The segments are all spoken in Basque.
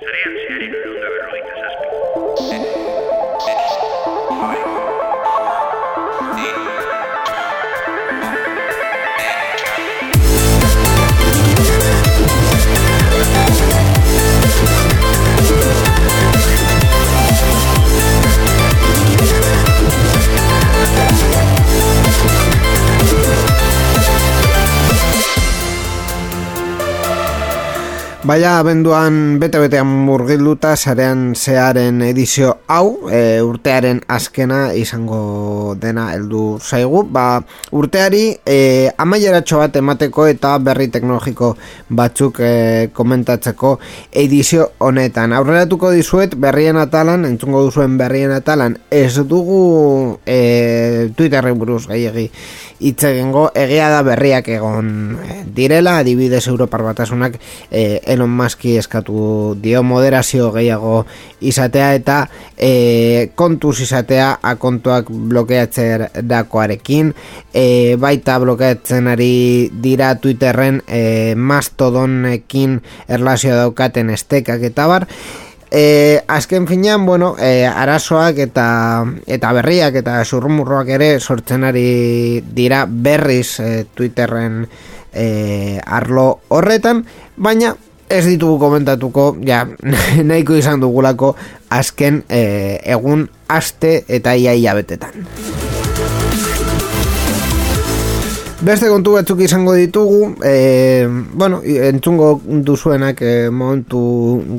Zarean zearen egun da berrogeita Baina abenduan bete-betean murgilduta sarean zearen edizio hau e, urtearen azkena izango dena heldu zaigu. Ba, urteari e, amaieratxo bat emateko eta berri teknologiko batzuk e, komentatzeko edizio honetan. Aurreratuko dizuet berrien atalan entzungo duzuen berrien atalan ez dugu e, Twitterri buruz gehiagi hitz egingo egia da berriak egon eh, direla adibidez Europar batasunak eh, Elon Muski eskatu dio moderazio gehiago izatea eta eh, kontuz izatea akontuak blokeatzen dakoarekin. Eh, baita blokeatzen ari dira Twitterren eh, mastodonekin erlazio daukaten estekak eta bar. E, azken finean, bueno, e, arazoak eta, eta berriak eta zurrumurroak ere sortzen ari dira berriz e, Twitterren e, arlo horretan, baina ez ditugu komentatuko, ja, nahiko izan dugulako azken e, egun aste eta iaia betetan. Beste kontu batzuk izango ditugu, e, bueno, entzungo duzuenak e, momentu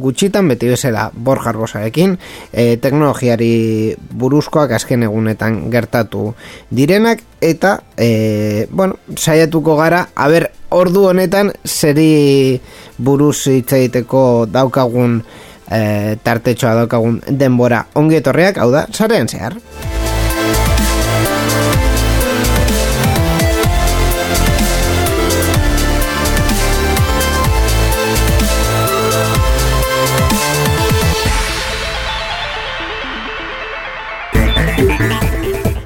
gutxitan, beti bezala Borja Arbosarekin, e, teknologiari buruzkoak azken egunetan gertatu direnak, eta, e, bueno, saiatuko gara, haber, ordu honetan, zeri buruz hitz egiteko daukagun e, tartetxoa daukagun denbora ongi etorriak, hau da, zarean zehar.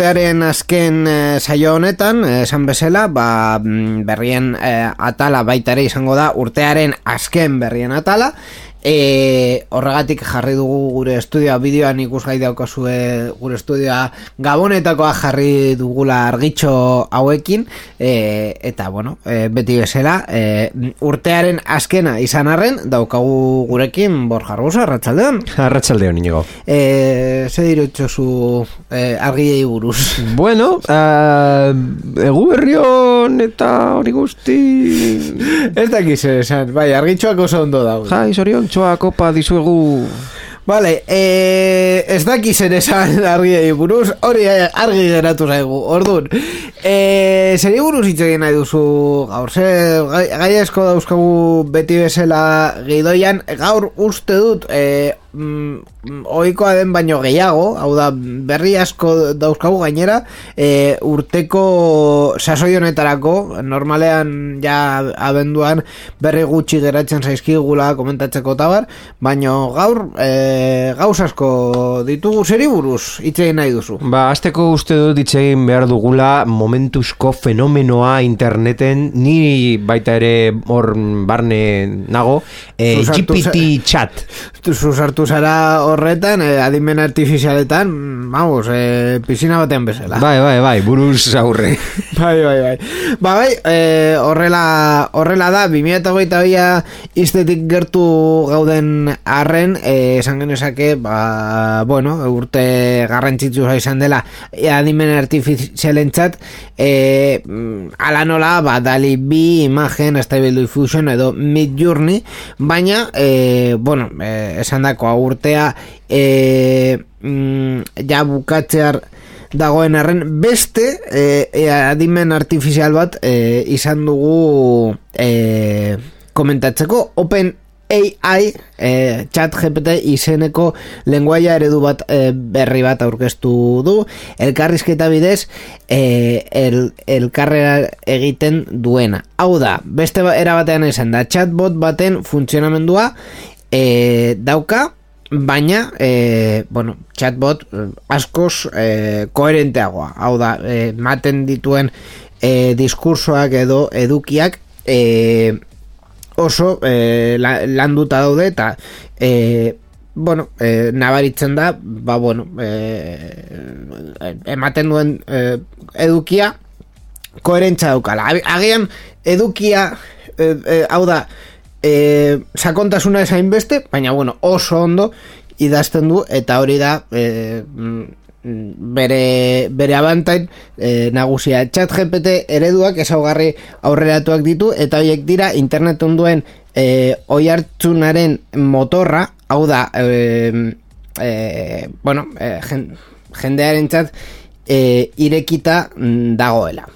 Urtearen azken e, saio honetan, eh, esan bezala, ba, mm, berrien e, atala baita ere izango da, urtearen azken berrien atala, E, horregatik jarri dugu gure estudioa bideoan ikusgai daukazue gure estudioa gabonetakoa jarri dugula argitxo hauekin. E, eta bueno, e, beti bezala e, urtearen azkena izan arren daukagu gurekin Borja Arbusa, Arratxaldeon Arratxaldeon inigo e, Ze dirutxo zu e, argiei buruz? Bueno, uh, egu berrion eta hori guzti Ez dakiz esan, bai, argitxoak oso ondo dago Jai, zorion txoa kopa dizuegu Vale, eh, ez daki zer esan argi buruz, hori argi geratu zaigu, orduan. Eh, zeri buruz hitz egin nahi duzu gaur, ze gai, gai dauzkagu beti bezala gidoian, gaur uste dut, eh, mm, oikoa den baino gehiago, hau da berri asko dauzkagu gainera, e, urteko sasoi honetarako, normalean ja abenduan berri gutxi geratzen zaizkigula komentatzeko tabar, baino gaur e, gauz asko ditugu zeri buruz itxegin nahi duzu. Ba, azteko uste dut itxegin behar dugula momentuzko fenomenoa interneten, ni baita ere hor barne nago, e, GPT chat. Zuzartu sartu zara horretan, eh, adimen artifizialetan, vamos, eh, piscina batean bezala. Bai, bai, bai, buruz aurre. Bai, bai, bai. Ba, bai, e, horrela, horrela da, 2008 bia iztetik gertu gauden arren, e, esan genezake, ba, bueno, urte garrantzitsu izan dela, e, adimen artifizialen txat, e, mm, ala nola, ba, dali bi imagen, Stable Diffusion edo Mid Journey, baina, e, bueno, e, esan dako, urtea, e, mm, ja bukatzear, dagoen arren. Beste e, e, adimen artifizial bat e, izan dugu e, komentatzeko. Open AI e, chat GPT izeneko lenguaia eredu bat e, berri bat aurkeztu du. Elkarrizketa bidez e, el, elkarrera egiten duena. Hau da, beste era batean izan da chatbot baten funtzionamendua e, dauka baina e, bueno, chatbot eh, askoz e, koherenteagoa. Hau da, e, maten dituen e, diskursoak edo edukiak e, oso e, landuta daude eta e, bueno, e, nabaritzen da ba bueno e, ematen duen e, edukia koherentza daukala. Agian edukia e, hau da e, sakontasuna esain beste, baina bueno, oso ondo idazten du eta hori da e, bere, bere abantain e, nagusia. Chat GPT ereduak ezaugarri aurreratuak ditu eta horiek dira internet onduen e, oi hartzunaren motorra. Hau da e, e, bueno e, jendearen txat e, irekita dagoela.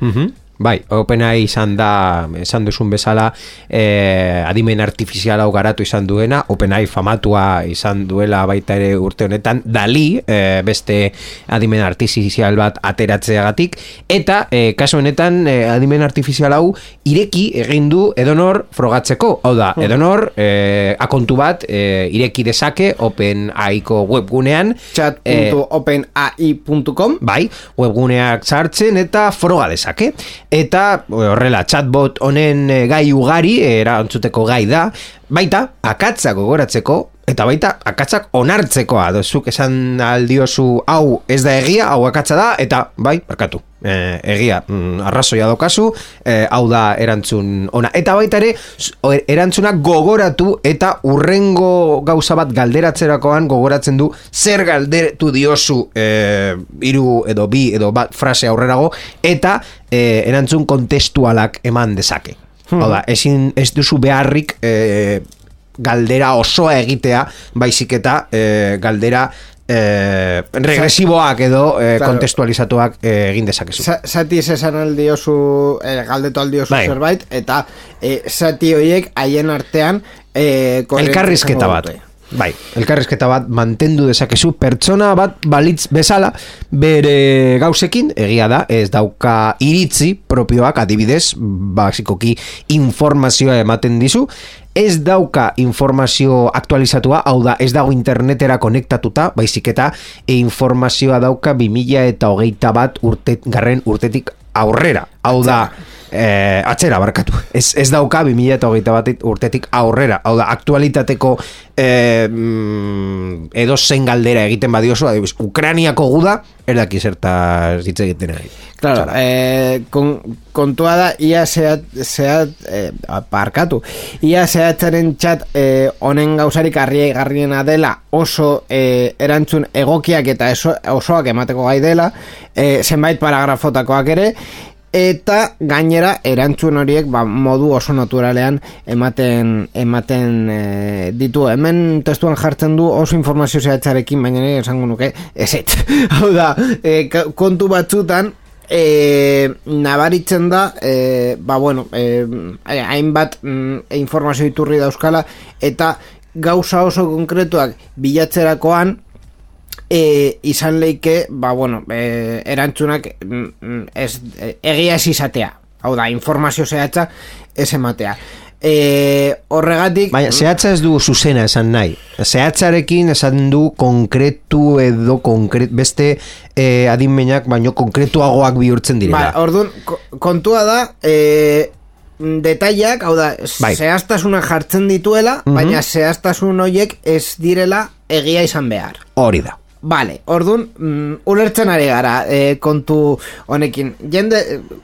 Mm Bai, OpenAI izan da, esan duzun bezala, eh, adimen artifizial hau garatu izan duena, OpenAI famatua izan duela baita ere urte honetan, dali, eh, beste adimen artifizial bat ateratzeagatik, eta eh, kaso honetan eh, adimen artifizial hau ireki egin du edonor frogatzeko, hau da, hmm. edonor eh, akontu bat eh, ireki dezake OpenAIko webgunean, chat.openai.com Bai, webguneak sartzen eta froga dezake eta horrela chatbot honen eh, gai ugari era antzuteko gai da baita akatza gogoratzeko eta baita akatzak onartzeko adozuk esan aldiozu hau ez da egia hau akatza da eta bai barkatu. E, egia mm, arrazoia dokazu e, hau da erantzun ona. Eta baita ere erantzunak gogoratu eta urrengo gauza bat galderatzerakoan gogoratzen du zer galdetu diozu e, iru edo bi edo bat frase aurrerago eta e, erantzun kontestualak eman dezake. Hmm. Hau da, ezin, ez duzu beharrik e, galdera osoa egitea, baizik eta e, galdera e, regresiboak edo e, claro. kontestualizatuak e, egin dezakezu. Zati ez esan aldiozu, e, galdetu aldiozu bai. zerbait, eta e, zati horiek haien artean e, elkarrizketa bat. Bai, elkarrezketa bat mantendu dezakezu. Pertsona bat balitz bezala bere gauzekin egia da ez dauka iritzi propioak adibidez basikoki informazioa ematen dizu. Ez dauka informazio aktualizatua hau da ez dago internetera konektatuta baizik eta e informazioa dauka 2000 eta hogeita bat urte, garren urtetik aurrera. Hau da eh, atzera barkatu. Ez, ez dauka 2008 bat urtetik aurrera. Hau da, aktualitateko eh, mm, edo zen galdera egiten badiozu, adibus, Ukraniako guda, erdaki zerta zitze egiten ari. Claro, eh, kon, kontua da, ia zehat, zehat eh, parkatu, ia zehatzaren txat eh, honen gauzarik garrie garriena dela oso eh, erantzun egokiak eta osoak emateko gai dela, eh, zenbait paragrafotakoak ere, eta gainera erantzun horiek ba, modu oso naturalean ematen ematen e, ditu. Hemen testuan jartzen du oso informazio zehatzarekin baina nire esango nuke eset hau da e, kontu batzutan e, nabaritzen da e, ba bueno e, hainbat mm, informazio iturri dauzkala eta gauza oso konkretuak bilatzerakoan e, izan leike, ba, bueno, e, erantzunak mm, mm, ez, e, egia ez izatea. Hau da, informazio zehatza ez ematea. E, horregatik... Baina, zehatza ez du zuzena esan nahi. Zehatzarekin esan du konkretu edo konkret, beste e, adinmenak, baino konkretuagoak bihurtzen direla. Ba, orduan, kontua da... E, mm, detaileak, hau da, Bai. zehaztasuna jartzen dituela, baina zehaztasun horiek ez direla egia izan behar. Hori da. Vale, orduan, mm, ulertzen ari gara e, kontu honekin. Jende, eh,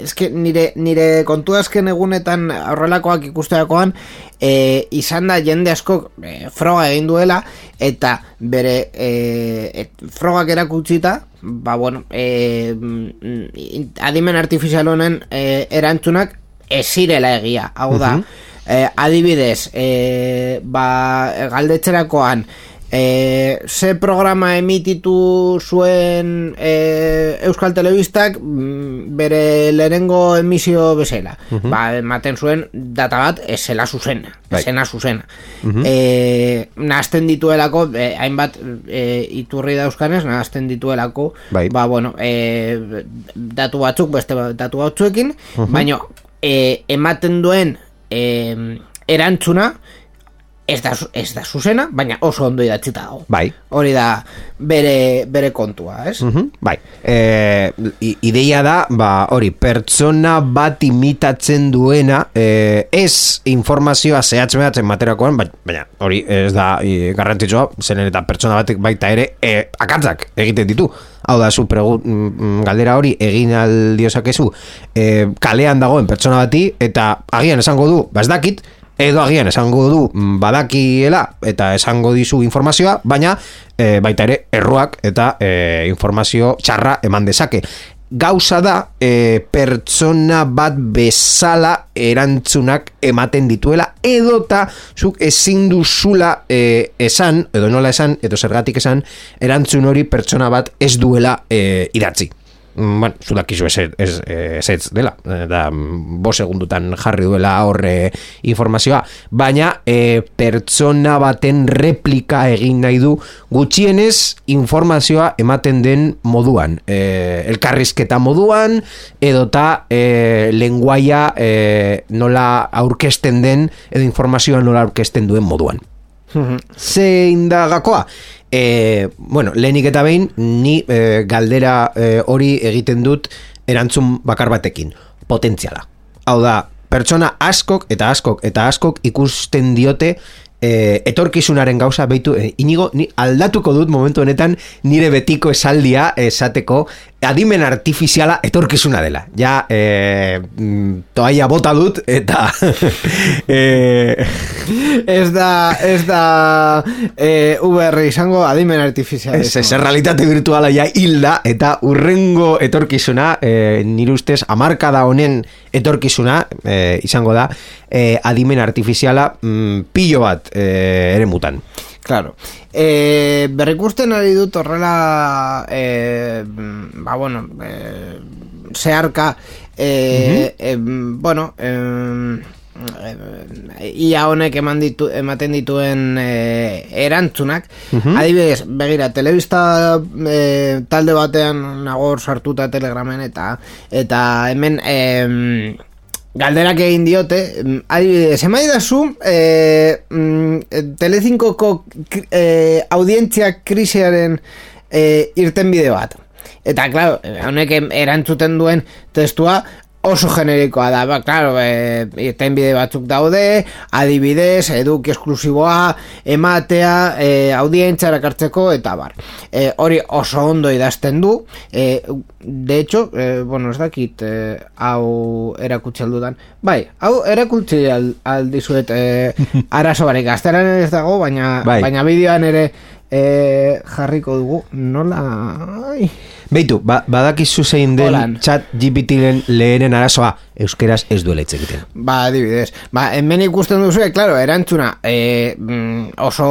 eske nire, nire kontu azken egunetan horrelakoak ikusteakoan, e, izan da jende asko e, froga egin duela, eta bere e, et, frogak erakutsita, ba bueno, e, mm, adimen artifizial honen e, erantzunak ez zirela egia. Hau da, e, adibidez, e, ba, galdetzerakoan, e, ze programa emititu zuen e, Euskal Telebistak mm, bere lehenengo emisio bezala. Ba, ematen zuen data bat esela zuzena, Bai. esena zuzena. e, nahazten dituelako, e, hainbat e, iturri dauzkanez, nahazten dituelako, Bai. ba, bueno, e, datu batzuk, beste datu batzuekin, baina e, ematen duen e, erantzuna, ez da, ez da zuzena, baina oso ondo idatzita dago. Bai. Hori da bere, bere kontua, ez? Mhm, bai. E, ideia da, ba, hori, pertsona bat imitatzen duena, e, ez informazioa zehatz mehatzen materakoan, bai- baina hori ez da e, garrantzitsua, zenen eta pertsona batek baita ere e, akatzak egiten ditu. Hau da, zu pregu, mm, galdera hori egin aldiozakezu e, kalean dagoen pertsona bati, eta agian esango du, ba ez dakit, edo agian esango du mm, badakiela eta esango dizu informazioa, baina e, baita ere erruak eta e, informazio txarra eman dezake. Gauza da e, pertsona bat bezala erantzunak ematen dituela edota zuk ezin duzula e, esan, edo nola esan, edo zergatik esan, erantzun hori pertsona bat ez duela e, idatzi. Mm, bueno, zu dakizu ez, ez, ez, ez dela, eh, da bo segundutan jarri duela horre informazioa, baina e, pertsona baten replika egin nahi du. Gutxienez informazioa ematen den moduan, e, elkarrizketa moduan, edota e, lenguaia e, nola aurkesten den, edo informazioa nola aurkesten duen moduan zein da gakoa? E, bueno, lehenik eta behin, ni e, galdera e, hori egiten dut erantzun bakar batekin. Potentziala. Hau da, pertsona askok eta askok eta askok ikusten diote e, etorkizunaren gauza beitu, e, inigo, ni aldatuko dut momentu honetan nire betiko esaldia esateko adimen artifiziala etorkizuna dela. Ja, e, toaia bota dut eta e, Ez da, ez da e, VR izango adimen artifizial. Ez, ez, realitate virtuala ja hilda eta urrengo etorkizuna, e, nire ustez, amarkada honen etorkizuna e, izango da, e, adimen artifiziala mm, pilo bat e, ere mutan. Claro. E, berrikusten ari dut horrela e, ba bueno e, zeharka e, e, bueno e, ia honek eman ditu, ematen dituen e, erantzunak. Adibidez, begira, telebista e, talde batean nagor sartuta telegramen eta eta hemen e, Galderak egin diote, mm, adibidez, emaidazu, e, mm, Telecinkoko kri- e, audientzia krisiaren e, irten bide bat. Eta, klaro, honek erantzuten duen testua oso generikoa da, ba, klaro, e, irten bide batzuk daude, adibidez, eduki esklusiboa, ematea, e, audientzia erakartzeko, eta bar. E, hori oso ondo idazten du, e, de hecho, e, bueno, ez dakit, e, hau erakutsi aldudan, bai, hau erakutsi al, aldizuet e, arazo barik, gazteran ez dago, baina, Bai. baina bideoan ere e, jarriko dugu, nola, ai, Beitu, ba, badakizu zein den Holan. chat GPT-ren lehenen arazoa, euskeraz ez duela hitz egiten. Ba, adibidez. Ba, hemen ikusten duzu, claro, erantzuna e, oso,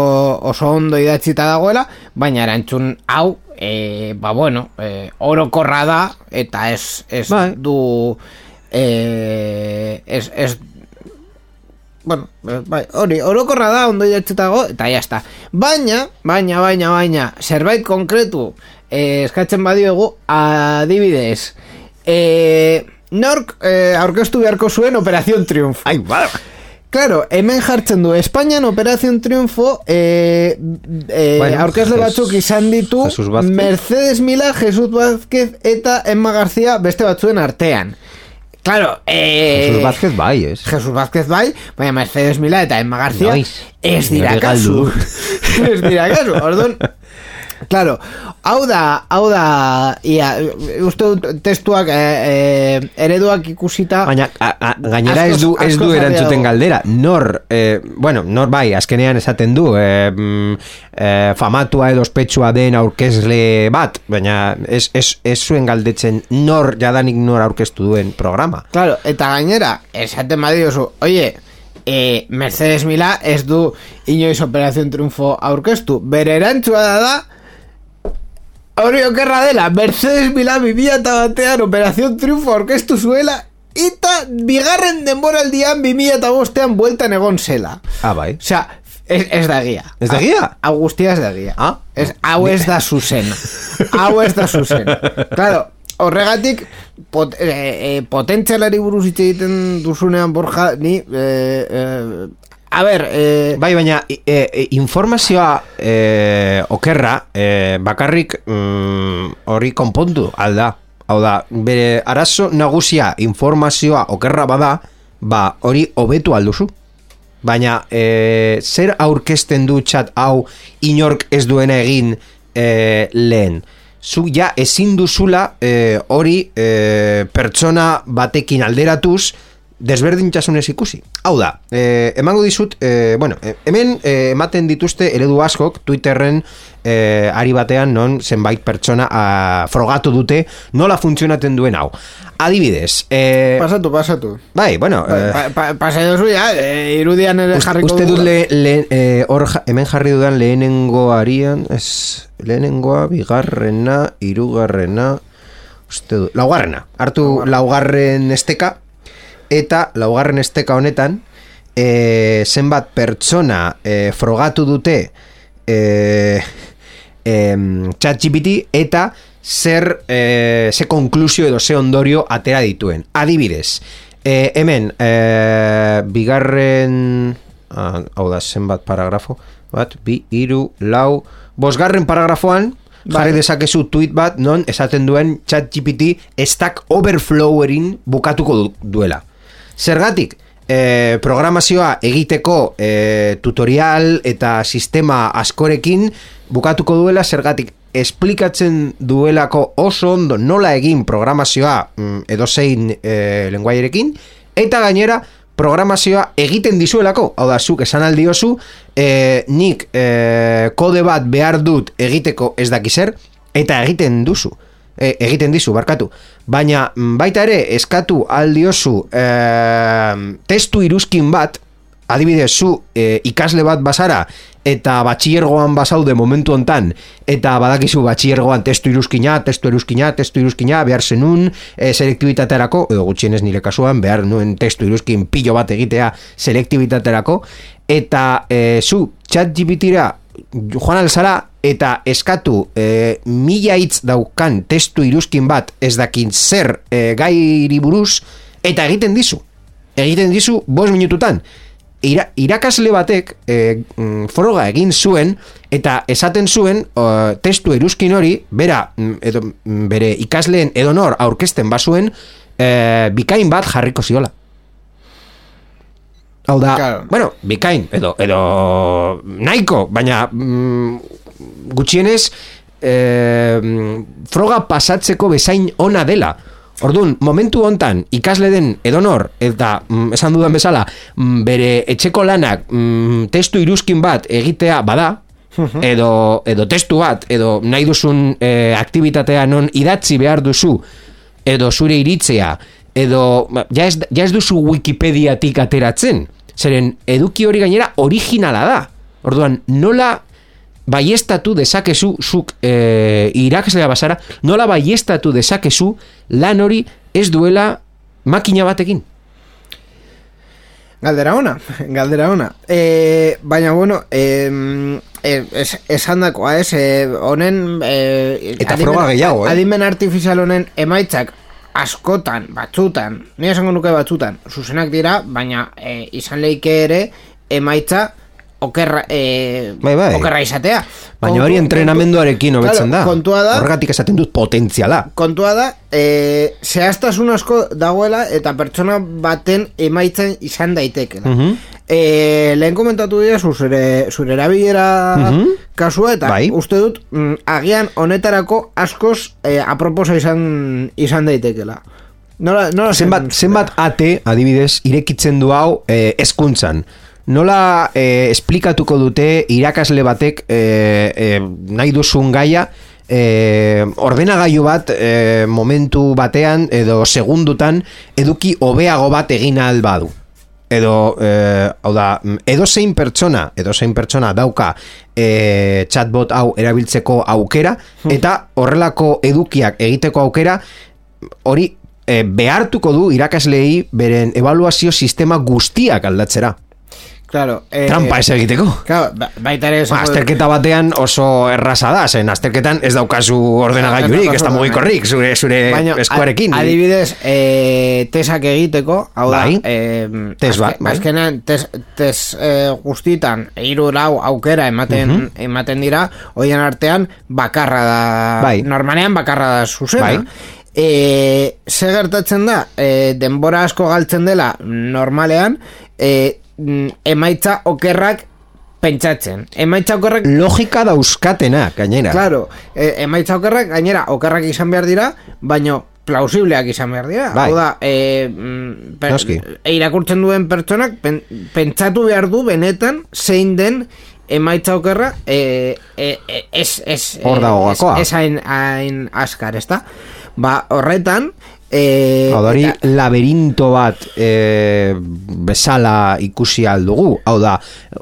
oso ondo idatzita dagoela, baina erantzun hau, e, ba, bueno, e, orokorra da, eta ez, ez Bai. du, e, ez, ez, bueno, eh, bai, hori, orokorra da, ondo idatzita dago, eta ya está. Baina, baina, baina, baina, zerbait konkretu, eh, eskatzen badiogu, adibidez, eh, nork eh, aurkeztu beharko zuen Operación Triunfo. Ai, ba, Claro, hemen jartzen du Espainian Operación Triunfo eh, eh, Bueno, aurkezle batzuk izan ditu. Mercedes Mila, Jesus Vázquez eta Emma García beste batzuen artean. Claro, eh, Jesus Vázquez bai, ez? Jesus Vázquez bai, baina Mercedes Mila eta Emma García Noiz. ez dira Nire kasu. ez dira kasu, orduan... Claro, hau da, hau da, ia, uste dut testuak, eh, eh, ereduak ikusita... Baina, a, a, gainera ez du, Askoz- ez du askoz erantzuten galdera. Nor, eh, bueno, nor bai, azkenean esaten du, mm, eh, famatua edo ospetsua den aurkezle bat, baina ez, ez, ez zuen galdetzen nor jadanik nor aurkeztu duen programa. Claro, eta gainera, esaten badiozu, oye, eh, Mercedes Mila ez du inoiz Operación Triunfo aurkeztu. Bere erantzua da da, hori okerra dela, Mercedes Mila bibia eta batean Operación Triunfo aurkeztu zuela, eta bigarren denboraldian bimila eta bostean bueltan egon zela. Ah, bai. Osea, ez, ez da egia. Ez da egia? Hau guztia ez da egia. Ah. Ez, hau ez da zuzena. hau ez da zuzena. Claro, horregatik pot, e, e, potentzialari buruz hitz egiten duzunean Borja, ni... E, e, a ber, e, Bai, baina e, e, informazioa e, okerra e, bakarrik mm, hori konpondu alda. Hau da, bere arazo nagusia informazioa okerra bada, ba hori hobetu alduzu. Baina e, zer aurkezten du txat hau inork ez duena egin e, lehen. Zu ja ezin duzula e, hori e, pertsona batekin alderatuz desberdintasunez ikusi. Hau da, e, emango dizut, e, bueno, e, hemen e, ematen dituzte eredu askok Twitterren e, ari batean non zenbait pertsona a, frogatu dute nola funtzionaten duen hau. Adibidez, e, pasatu, pasatu. bai, bueno, Pa, eh, pa, pa, pasa dozu ya, e, irudian ere Uste, jarriko uste dut le, le, eh, hor hemen jarri dudan lehenengo arian, ez, lehenengoa, bigarrena, irugarrena, uste dut, laugarrena, hartu laugarren esteka, eta laugarren esteka honetan, eh, zenbat pertsona eh, frogatu dute eh, em, ChatGPT eta zer eh, ze konklusio edo ze ondorio atera dituen. Adibidez, eh, hemen eh, bigarren ah, hau da zenbat paragrafo bat, bi, iru, lau bosgarren paragrafoan jarri dezakezu tweet bat non esaten duen ChatGPT Stack Overflowerin bukatuko du, duela. Zergatik, e, programazioa egiteko e, tutorial eta sistema askorekin bukatuko duela zergatik esplikatzen duelako oso ondo nola egin programazioa mm, edozein e, lenguaierekin eta gainera programazioa egiten dizuelako, hau da, zuk esan aldiozu, e, nik e, kode bat behar dut egiteko ez dakizer, eta egiten duzu e, egiten dizu, barkatu. Baina mm, baita ere eskatu aldiozu e, testu iruzkin bat, adibidez zu e, ikasle bat bazara eta batxillergoan bazaude momentu hontan eta badakizu batxillergoan testu iruzkina, testu iruzkina, testu iruzkina behar zenun e, selektibitaterako, edo gutxienez nire kasuan behar nuen testu iruzkin pilo bat egitea selektibitaterako eta e, zu chat GPT-ra joan alzara eta eskatu e, mila hitz daukan testu iruzkin bat ez dakin zer e, gairi buruz eta egiten dizu. Egiten dizu bos minututan. Ira, irakasle batek e, mm, froga egin zuen eta esaten zuen o, testu iruzkin hori bera, mm, edo, mm, bere ikasleen edonor aurkezten bazuen e, bikain bat jarriko ziola. Hau da, Claro. bueno, bikain, edo, edo nahiko, baina mm, gutxienez eh, froga pasatzeko bezain ona dela. Orduan, momentu hontan ikasle den edonor eta mm, esan dudan bezala mm, bere etxeko lanak mm, testu iruzkin bat egitea bada edo, edo testu bat edo nahi duzun eh, aktivitatea non idatzi behar duzu edo zure iritzea edo ba, ja ez, ja ez duzu Wikipediatik ateratzen. Zeren eduki hori gainera originala da. Orduan nola baiestatu dezakezu zuk e, irakaslea basara nola baiestatu dezakezu lan hori ez duela makina batekin Galdera ona, galdera ona. E, baina, bueno, e, es, esan dakoa, ez, e, honen... E, Eta froga gehiago, eh? Adimen artifizial honen emaitzak askotan, batzutan, ni esango nuke batzutan, zuzenak dira, baina e, izan leike ere emaitza okerra, e, Bai, bai. okerra izatea. Baina hori entrenamenduarekin hobetzen da. Kontua da, Horregatik esaten dut potentziala. kontua da, e, zehaztasun asko dagoela eta pertsona baten emaitzen izan daitekela. Mhm. e, lehen komentatu dira zure, zure erabilera kasua eta Bai. uste dut mm, agian honetarako askoz e, aproposa izan, izan daitekela. Nola, nola Zenbat, zen- zenbat ate, adibidez, irekitzen du hau eh, eskuntzan. Nola eh, esplikatuko dute irakasle batek eh, eh, nahi duzun gaia eh, ordenagailu bat eh, momentu batean edo segundutan eduki hobeago bat egin ahal badu? Edo eh, hau da edo zein pertsona edo zein pertsona dauka eh, chatbot hau erabiltzeko aukera eta horrelako edukiak egiteko aukera hori eh, behartuko du irakaslei beren evaluazio sistema guztiak aldatzera Claro, eh, trampa ez egiteko Claro, ba- baita ere dut- Azterketa batean oso erraza da, zen azterketan ez daukazu ordenagailurik, ez da mugikorrik, zure, zure Baina, eskuarekin. Adibidez, e, tesak egiteko, hau Bai. da, e, Test bat, bai. azkenean, test, test e, guztitan, hiru lau aukera ematen, ematen dira, hoien artean, bakarra da, Bai. normalean bakarra da zuzena. Bai. E, ze gertatzen da, e, denbora asko galtzen dela normalean, e, emaitza okerrak pentsatzen. Emaitza okerrak Logika dauzkatenak, gainera. Claro, e, emaitza okerrak gainera okerrak izan behar dira, baino plausibleak izan behar dira. Bai. Hau da, e, mm, per- e, irakurtzen duen pertsonak pen, pentsatu behar du benetan zein den emaitza okerra e, e, e, ez, ez, Hor dago ez, gakoa. ez hain, hain askar, ezta? Ba, horretan, e, Hau da, hori eta- laberinto bat e, bezala ikusi aldugu. Hau da,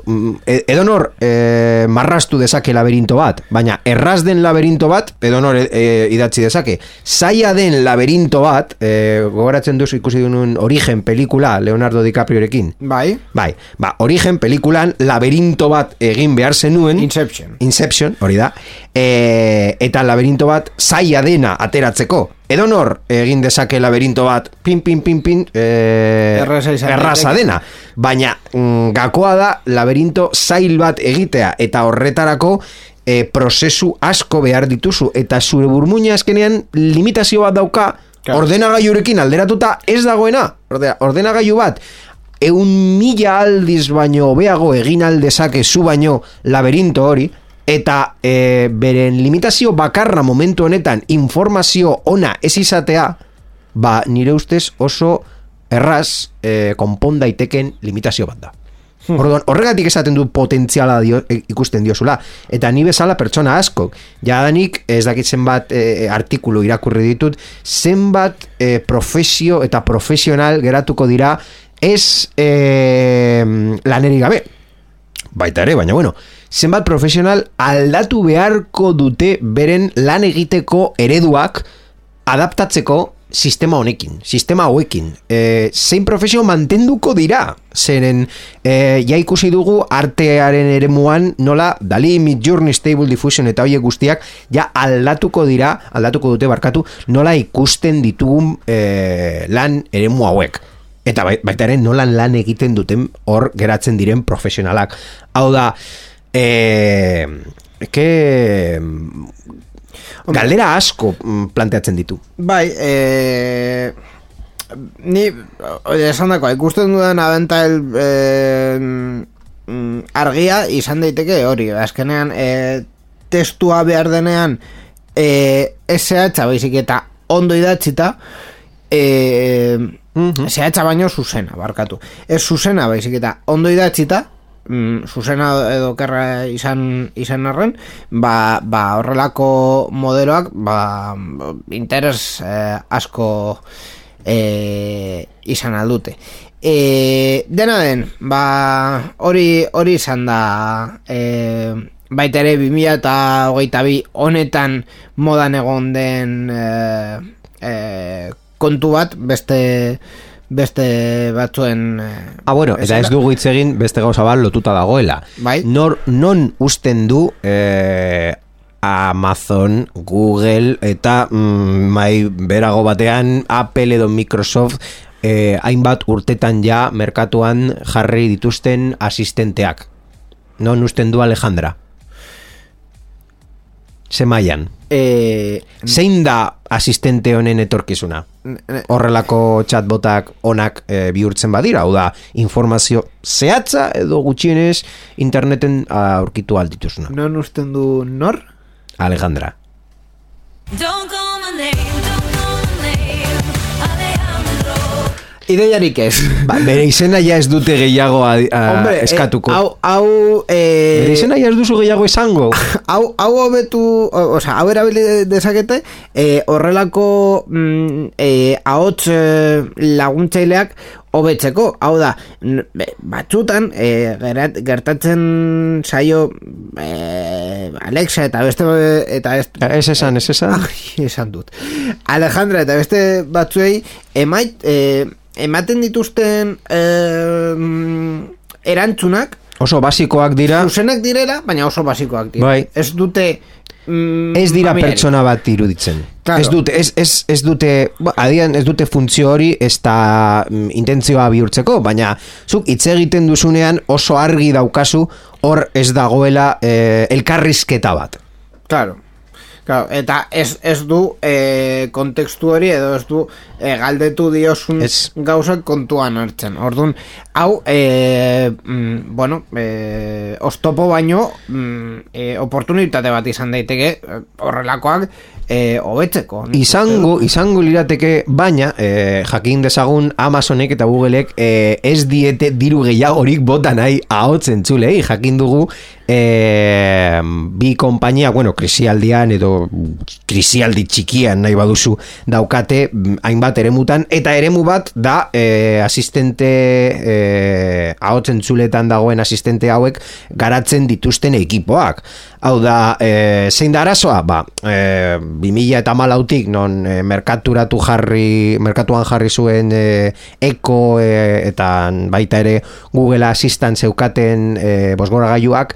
mm, e- edonor e, marrastu dezake laberinto bat, baina erraz den laberinto bat, edonor e, e, idatzi dezake. Zaila den laberinto bat, e, gogoratzen duzu ikusi duen origen pelikula Leonardo DiCapriorekin. bai, Bai, ba, origen pelikulan laberinto bat egin behar zenuen Inception. Inception, hori da e, Eta laberinto bat zaila dena ateratzeko. Edonor egin dezake laberinto bat Pin, pin, pin, pin e, Erraza dena. Baina mm, gakoa da laberinto zail bat egitea Eta horretarako e, prozesu asko behar dituzu. Eta zure burmuina azkenean limitazio bat dauka Claro. Ordenagailurekin alderatuta ez dagoena. Orde, Ordenagailu bat eun mila aldiz baino hobeago egin aldezake zu baino laberinto hori eta e, beren limitazio bakarra momentu honetan informazio ona ez izatea ba nire ustez oso erraz e, konpon daiteken limitazio bat da Orduan, horregatik esaten du potentziala dio, e, ikusten diozula. Eta ni bezala pertsona askok. Jadanik, ez dakit zenbat e, artikulu irakurri ditut, zenbat e, profesio eta profesional geratuko dira ez e, laneri gabe. Baita ere, baina bueno, zenbat profesional aldatu beharko dute beren lan egiteko ereduak adaptatzeko sistema honekin, sistema hauekin. E, zein profesio mantenduko dira? Zeren, e, ja ikusi dugu artearen eremuan nola Dali, Mid Journey, Stable Diffusion eta hoiek guztiak ja aldatuko dira, aldatuko dute barkatu, nola ikusten ditugun e, lan eremu hauek. Eta bai- baita ere nolan lan egiten duten hor geratzen diren profesionalak. Hau da, e, ke, galdera asko mm, planteatzen ditu. Bai, e, ni oie, esan dako, ikusten dudan abental e, mm, argia izan daiteke hori, azkenean e, testua behar denean e, SH baizik eta ondo idatzita e, SH baino zuzena, barkatu. Ez zuzena baizik eta ondo idatzita mm, zuzena edo kerra izan, izan arren, ba, ba horrelako modeloak ba, interes eh, asko eh, izan aldute. E, dena den, ba, hori hori izan da e, baita ere 2000 eta hogeita bi honetan modan egon den e, e, kontu bat beste beste batzuen eh, Ah, bueno, eta ez dugu hitz egin beste gauza bat lotuta dagoela. Bai. Nor, non usten du eh, Amazon, Google eta mm, mai berago batean Apple edo Microsoft eh, hainbat urtetan ja merkatuan jarri dituzten asistenteak. Non usten du Alejandra? Ze mailan? E, Zein da asistente honen etorkizuna? Horrelako chatbotak onak e, bihurtzen badira, hau da, informazio zehatza edo gutxienez interneten aurkitu aldituzuna. non usten du nor? Alejandra. Don't call my name, don't Ideiarik ez. Ba, bere izena ja ez dute gehiago a, a, Hombre, eh, eskatuko. hau, hau, eh, bere izena ja ez duzu gehiago esango. hau, hau hobetu, o, osea, hau erabili dezakete, eh, horrelako mm, eh, ahots eh, laguntzaileak hobetzeko, hau da, batzutan eh, gerat, gertatzen saio eh, Alexa eta beste eta beste, Ez esan, ez esan. Ai, esan dut. Alejandra eta beste batzuei emait, eh, ematen dituzten eh, erantzunak Oso basikoak dira, zuzenak direla, baina oso basikoak dira. Bai. Ez dute mm, ez dira familiarik. pertsona bat iruditzen. Claro. Ez dute, ez, ez, ez dute, ba, adian ez dute funtzio hori ez da mm, intentzioa bihurtzeko, baina zuk hitz egiten duzunean oso argi daukazu hor ez dagoela eh, elkarrizketa bat. Claro. Claro, eta ez, ez du eh, kontekstu hori edo ez du eh, galdetu diosun Ez. gauzak kontuan hartzen. Orduan, hau, eh, mm, bueno, eh, ostopo baino mm, eh, oportunitate bat izan daiteke horrelakoak eh, hobetzeko. Izango, izango lirateke, baina eh, jakin dezagun Amazonek eta Googleek eh, ez diete diru gehiagorik bota nahi ahotzen txulei, jakin dugu eh, bi konpainia, bueno, krisialdian edo krisialdi txikian nahi baduzu daukate mm, hainbat eremutan, eta eremu bat da eh, asistente eh, ahotzen txuletan dagoen asistente hauek garatzen dituzten ekipoak. Hau da, e, zein da arazoa? Ba, e, 2000 eta malautik non e, merkaturatu jarri, merkatuan jarri zuen e, Echo e, eta baita ere Google Assistant zeukaten e, bosgoragailuak,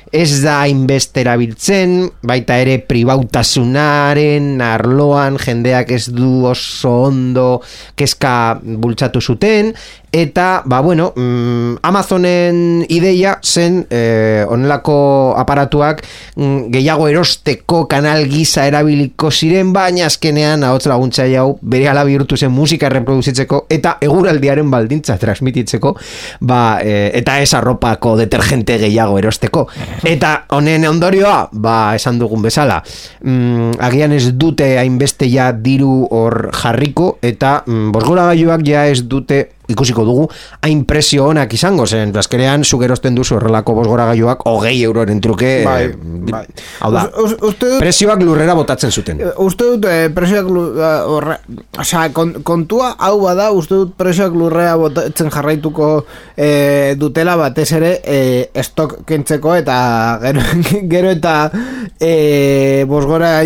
ez da hainbeste erabiltzen, baita ere pribautasunaren arloan jendeak ez du oso ondo kezka bultzatu zuten, eta, ba bueno, mm, Amazonen ideia zen eh, onelako aparatuak mm, gehiago erosteko kanal gisa erabiliko ziren, baina azkenean ahots laguntzaile hau bere ala bihurtu zen musika reproduzitzeko eta eguraldiaren baldintza transmititzeko, ba, eh, eta ez arropako detergente gehiago erosteko. Eta honen ondorioa, ba, esan dugun bezala, mm, agian ez dute hainbeste ja diru hor jarriko, eta mm, bosgoragailuak ja ez dute ikusiko dugu hain presio onak izango zen. Bazkerean zuk erosten duzu horrelako bosgoragailuak hogei euroren truke Bai, eh, bai. hau da, Us- us- dut- presioak lurrera botatzen zuten. Eh, Uste dut eh, presioak lu- eh, osea, kon, kontua hau bada, uste dut presioak lurrea botatzen jarraituko eh, dutela batez ere eh, estok kentzeko eta gero, gero eta eh, bosgora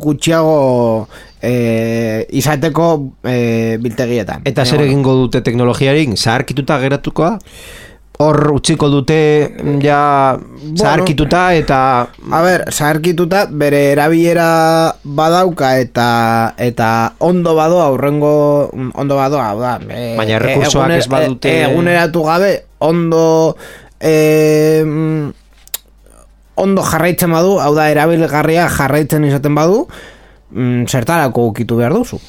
gutxiago eh, izateko eh, biltegietan. eta zer bueno. egingo dute teknologiarik zaharkituta geratukoa hor utziko dute ja zaharkituta eta A ber, zaharkituta bere erabilera badauka eta eta ondo badoa aurrengo ondo badoa, da. E, Baina errekurtsoak ez badute- e, eguneratu gabe ondo e, mm, ondo jarraitzen badu, hau da erabilgarria jarraitzen izaten badu, mm, zertarako ukitu behar duzu.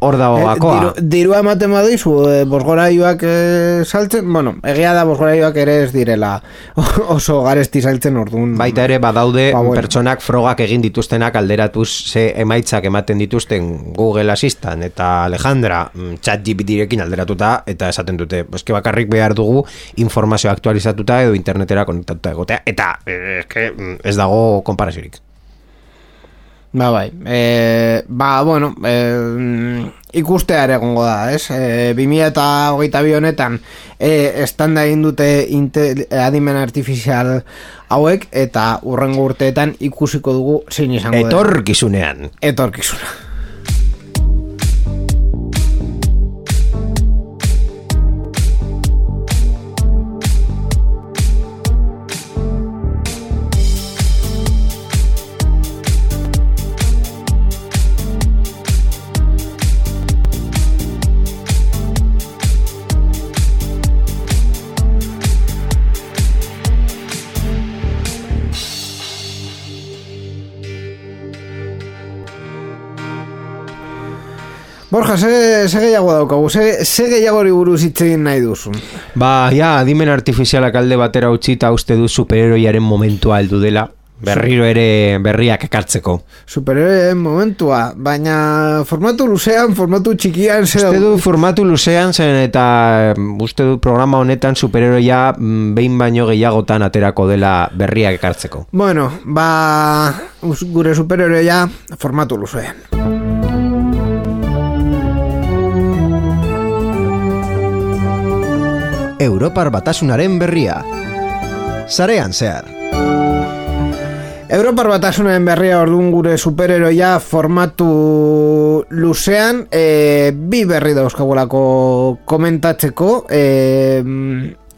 hor dago Eh, gakoa diru, dirua ematen badizu e, bosgoraiuak e, saltzen, bueno, egia da bosgoraiuak ere ez direla oso garesti saltzen orduan. Baita ere badaude Ba, bueno. pertsonak frogak egin dituztenak alderatuz ze emaitzak ematen dituzten Google Assistant eta Alejandra mm, chat GPTrekin alderatuta eta esaten dute, eske bakarrik behar dugu informazio aktualizatuta edo internetera konektatuta egotea eta eh, eske mm, ez dago konparaziorik. Ba, bai. E, ba, bueno, e, ikustea ere egongo da, ez? E, 2000 eta hogeita bi honetan e, estanda egin dute adimen artifizial hauek eta urrengo urteetan ikusiko dugu zein izango den. Etorkizunean. Etorkizuna. Borja, ze, ze gehiago daukagu, ze, ze gehiagori buruz hitz egin nahi duzu. Ba, ja, adimen artifizialak alde batera utzita uste du superheroiaren momentua heldu dela. Berriro ere berriak ekartzeko. Superheroen momentua, baina formatu luzean, formatu txikian, ze Uste du formatu luzean zen eta mm, uste du programa honetan superheroia mm, behin baino gehiagotan aterako dela berriak ekartzeko. Bueno, ba, gure superheroia formatu luzean. Europar batasunaren berria. Sarean zehar. Europar batasunen berria orduan gure superheroia formatu luzean e, bi berri dauzkagulako komentatzeko e,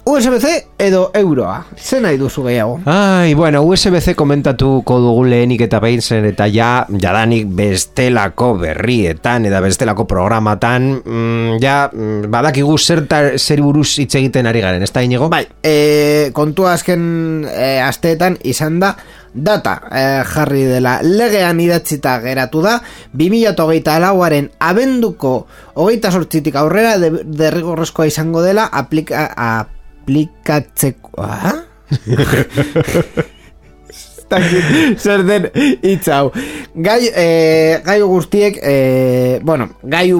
USB-C edo euroa. Ze nahi duzu gehiago? Ai, bueno, USB-C komentatuko dugu lehenik eta behin zen eta ja, jadanik bestelako berrietan eta bestelako programatan, mm, ja, mm, badakigu zerta, zer buruz hitz egiten ari garen, ez da inigo? Bai, e, kontua azken e, asteetan izan da data e, jarri dela legean idatzita geratu da 2008 lauaren abenduko hogeita sortzitik aurrera de, derrigorrezkoa izango dela aplika, aplikatzeko ah? Zer den hitz hau gai, e, gai guztiek e, bueno, gai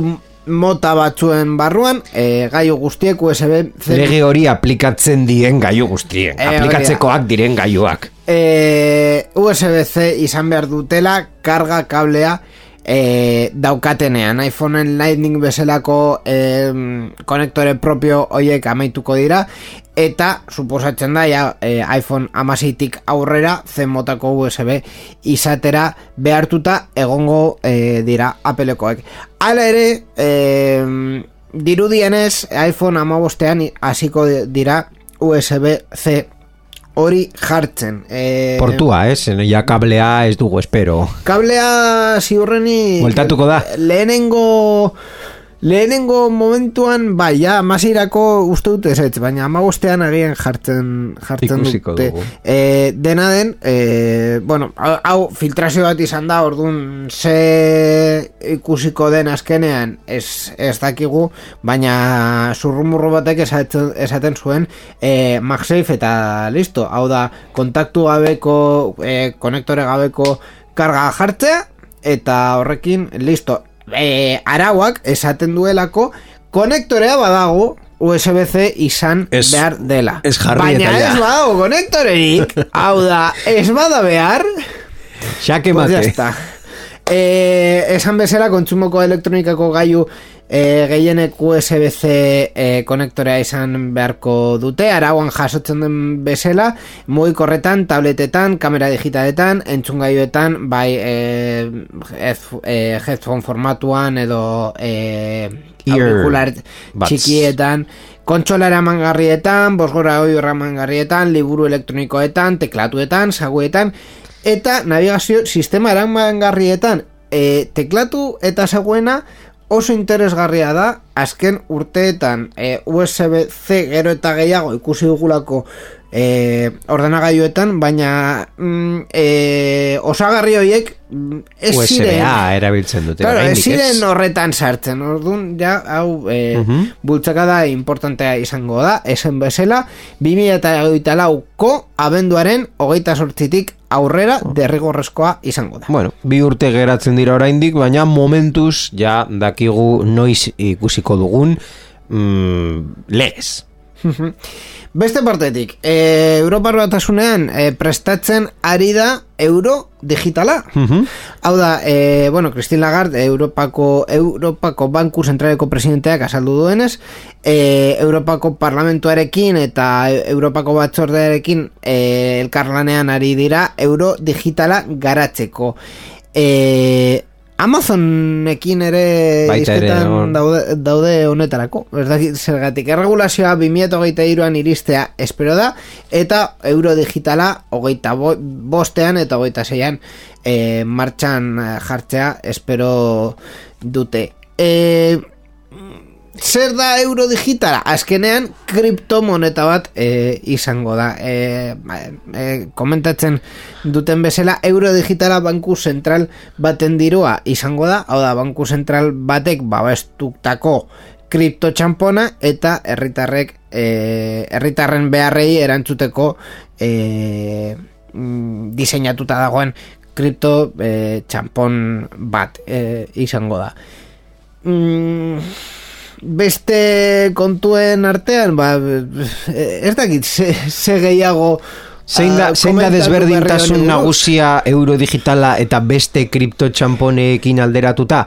mota batzuen barruan e, gaiu guztiek USB C Lege hori aplikatzen dien gaiu guztien, da. aplikatzekoak diren gaiuak. e, USB-C izan behar dutela karga kablea e, daukatenean. iPhoneen Lightning bezalako e, konektore propio hoiek amaituko dira. Eta suposatzen da ja, e, iPhone amaseitik aurrera zen motako USB izatera behartuta egongo e, dira apelekoek hala ere e, dirudienez iPhone amabostean hasiko dira USB-C hori jartzen. E, Portua, ez? Ja kablea ez dugu, espero. Kablea ziurreni... Bueltatuko da. Lehenengo... Lehenengo momentuan, bai, ja, masirako uste dut ez, baina amagostean agian jartzen, jartzen Ikusiko dute. dugu. E, dena den, e, bueno, hau filtrazio bat izan da, orduan ze ikusiko den azkenean ez, ez dakigu, baina zurrumurru batek esaten, esaten zuen e, MagSafe eta listo, hau da, kontaktu gabeko, e, konektore gabeko karga jartzea, eta horrekin, listo, e, arauak esaten duelako konektorea badago USB-C izan Ez- behar dela. ez jarri Baina ez badago konektorerik, hau da, ez bada behar, Xake pues ya mate. está. E, esan bezala kontsumoko elektronikako gaiu e, gehienek USB-C e, konektorea izan beharko dute, arauan jasotzen den bezala, mugikorretan, tabletetan, kamera digitaletan, entzungailuetan, bai e, ez, e, headphone formatuan edo e, aurikular txikietan, kontsola eramangarrietan, bosgora hoi eramangarrietan, liburu elektronikoetan, teklatuetan, saguetan, eta navigazio sistema eramangarrietan, e, teklatu eta saguena oso interesgarria da, azken urteetan e, USB-C gero eta gehiago ikusi dugulako e, ordenagailuetan, baina mm, e, osagarri horiek mm, ez ziren USB-A erabiltzen dute. Claro, ez ziren horretan sartzen, orduan, ja, hau, e, Mhm. bultzakada importantea izango da, esen bezala, 2008 lauko abenduaren hogeita sortzitik aurrera derrigorrezkoa izango da. Bueno, bi urte geratzen dira oraindik, baina momentuz ja dakigu noiz ikusiko dugun mm, legez. Beste partetik, e, Europar batasunean e, prestatzen ari da euro digitala. Hau da, e, bueno, Christine Lagarde, Europako, Europako Banku Zentraleko presidenteak azaldu duenez, e, Europako Parlamentuarekin eta Europako Batzordearekin e, elkarlanean ari dira euro digitala garatzeko. E, Amazonekin ere Baita ere, hizketan hor. daude, daude honetarako. Ez dakit zergatik. Erregulazioa 2008an iristea espero da, eta euro digitala hogeita bo, bostean eta hogeita zeian e, martxan eh, jartzea espero dute. E, zer da euro digitala? Azkenean, kriptomoneta bat e, izango da. E, e, komentatzen duten bezala, euro digitala banku zentral baten dirua izango da. Hau da, banku zentral batek babestuktako kripto txampona eta herritarrek herritarren beharrei erantzuteko e, diseinatuta dagoen kripto e, txampon bat e, izango da. Mm, beste kontuen artean, ba, eh, ez dakit, ze, ze gehiago Zein da, ah, zein da desberdintasun nagusia euro digitala eta beste kripto txamponeekin alderatuta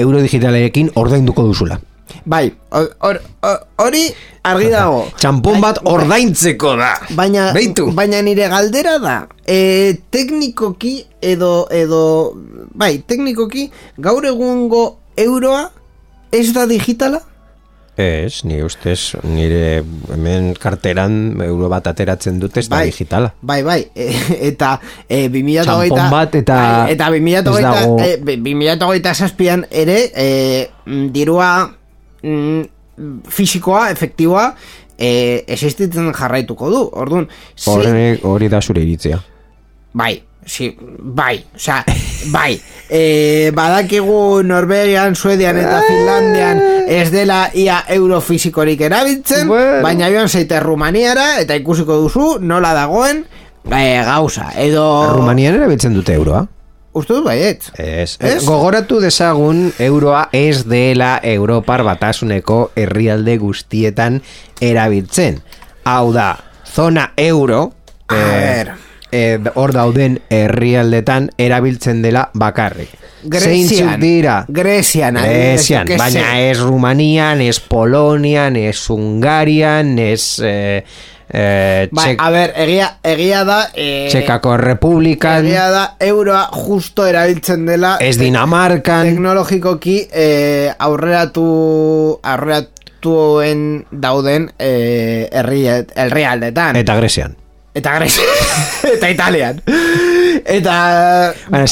euro digitalekin ordainduko duzula. Bai, hor- hor- hor- hori argi dago. Txampon bat ordaintzeko da. Baina, Beitu. baina nire galdera da, e, teknikoki edo, edo, bai, teknikoki gaur egungo euroa ez da digitala? Ez, ni ustez, nire hemen karteran euro bat ateratzen dut ez da digitala. Bai, bai, e, eta e, 2008 Txanpon bat eta bai, eta 2008 ez dago- e, 2008 zazpian ere e, dirua mm, fisikoa, efektiboa e, existitzen jarraituko du, orduan Hori, hori da zure iritzia. Bai, sí, bai, osea, bai. E, badakigu Norvegian, Suedian eta Finlandian ez dela ia eurofisikorik erabiltzen, Bueno. baina joan zeite Rumaniara eta ikusiko duzu nola dagoen e, gauza. Edo... Rumanian erabiltzen dute euroa. Uste dut baiet. Ez. Ez? Gogoratu dezagun euroa ez dela Europar batasuneko herrialde guztietan erabiltzen. Hau da, zona euro, A ver. Eh, hor dauden herrialdetan erabiltzen dela bakarrik. Grezian. dira? Grezian. Grezian, baina ez Rumanian, ez Polonian, ez Hungarian, ez eh, eh, Txek- a ver, egia, egia da... E, Txekako Republikan, Egia da, euroa justo erabiltzen dela... ez Dinamarkan, teknologikoki eh, aurreratu aurreratuen dauden eh, herri herrialdetan eta Grecian. Eta Grecia. Eta Italian. Eta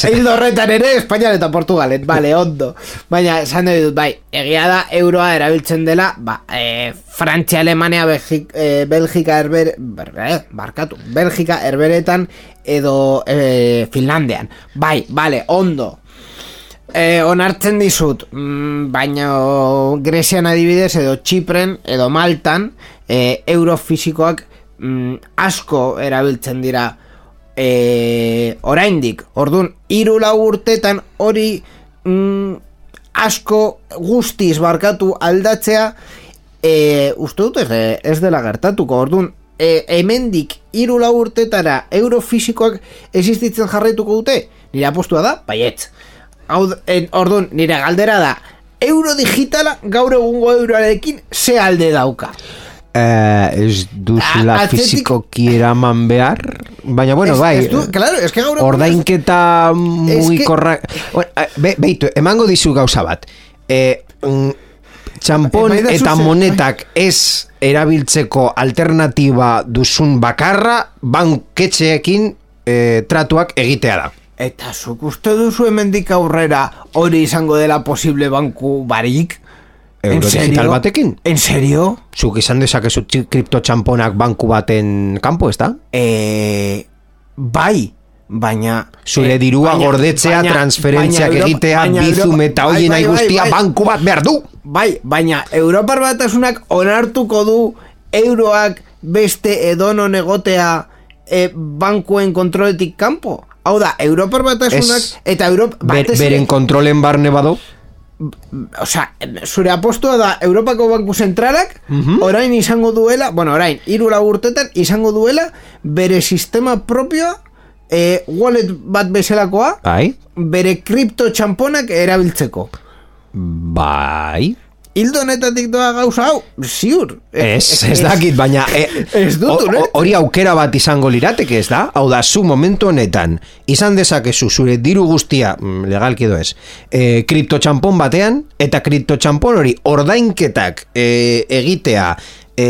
hildo horretan ere Espainian eta Portugalen. Vale, ondo. Baina esan nahi dut bai egia da euroa erabiltzen dela ba, eh, Frantzia, Alemania, Belgik, eh, Belgika erber, ber, eh, barkatu. Belgika erberetan edo eh, Finlandian. Bai, vale, ondo. Eh, onartzen dizut, mm, baina Grezian adibidez edo Txipren edo Maltan eh, euro fisikoak mm, asko erabiltzen dira eh, oraindik. Ordun hiru lau urtetan hori mm, asko guztiz barkatu aldatzea eh, uste dut ez, ez dela gertatuko. Ordun e, hemendik hiru lau urtetara euro fisikoak existitzen jarraituko dute? Nire apostua da, baietz. Hau, en, orduan, nire galdera da, euro digitala gaur egungo euroarekin ze alde dauka. Eh, ez duzula A- atzetik- fizikoki eraman behar. Baina bueno, Ez- bai ez du- claro, es que gaur Ordainketa muy que- korra bueno, eh, be, Beitu, emango dizu gauza bat. Eh, mm, Txampon eta zuzen, monetak ez erabiltzeko alternatiba duzun bakarra banketxeekin eh, tratuak egitea da. Eta zuk uste duzu hemendik aurrera hori izango dela posible banku barik? En Euro digital serio? batekin? En serio? Zuk izan dezakezu kripto txamponak banku baten kanpo, ez da? Eh, bai, baina... Zure eh, dirua baina- gordetzea, baina- transferentziak baina egitea, baina bizum eta bai, hoien bai, bai, guztia bai. banku bat behar du. Bai, baina Europar batasunak onartuko du euroak beste edonon egotea e, bankuen kontroletik kanpo? Hau da, Europar batasunak eta Europa... Ber, beren kontrolen barne bado. Osea, zure apostua da Europako Banku Zentralak Mhm. orain izango duela, bueno, orain, hiru lau urtetan izango duela bere sistema propioa e, wallet bat bezalakoa Bai. bere kripto txamponak erabiltzeko. Bai. Hildo honetatik doa gauza hau, ziur. Ez, ez dakit, baina e, Ez dut hori aukera bat izango lirateke ez da? Hau da, zu momentu honetan, izan dezakezu zure diru guztia, mm, legalki edo ez, e, kripto txampon batean, eta kripto txampon hori ordainketak e, egitea e,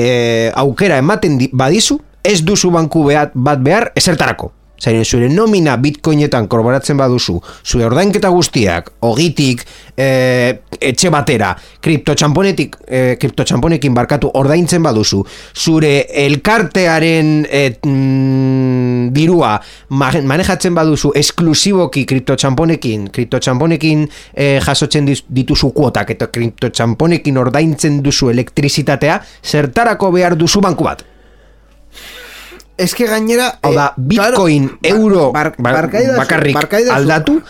aukera ematen di, badizu, ez duzu banku behat, bat behar, ezertarako. Zaren, zure nomina bitcoinetan korboratzen baduzu, zure ordainketa guztiak, ogitik, e, etxe batera, kriptotxamponetik, e, kriptotxamponekin barkatu ordaintzen baduzu, zure elkartearen e, mm, dirua ma- manejatzen baduzu esklusiboki kriptotxamponekin, kriptotxamponekin e, jasotzen dituzu kuotak, eta kriptotxamponekin ordaintzen duzu elektrizitatea, zertarako behar duzu banku bat. Eske gainera... Hau da, eh, bitcoin, claro, euro, bar- ba- barkaidazu- bakarrik barkaidazu- aldatu,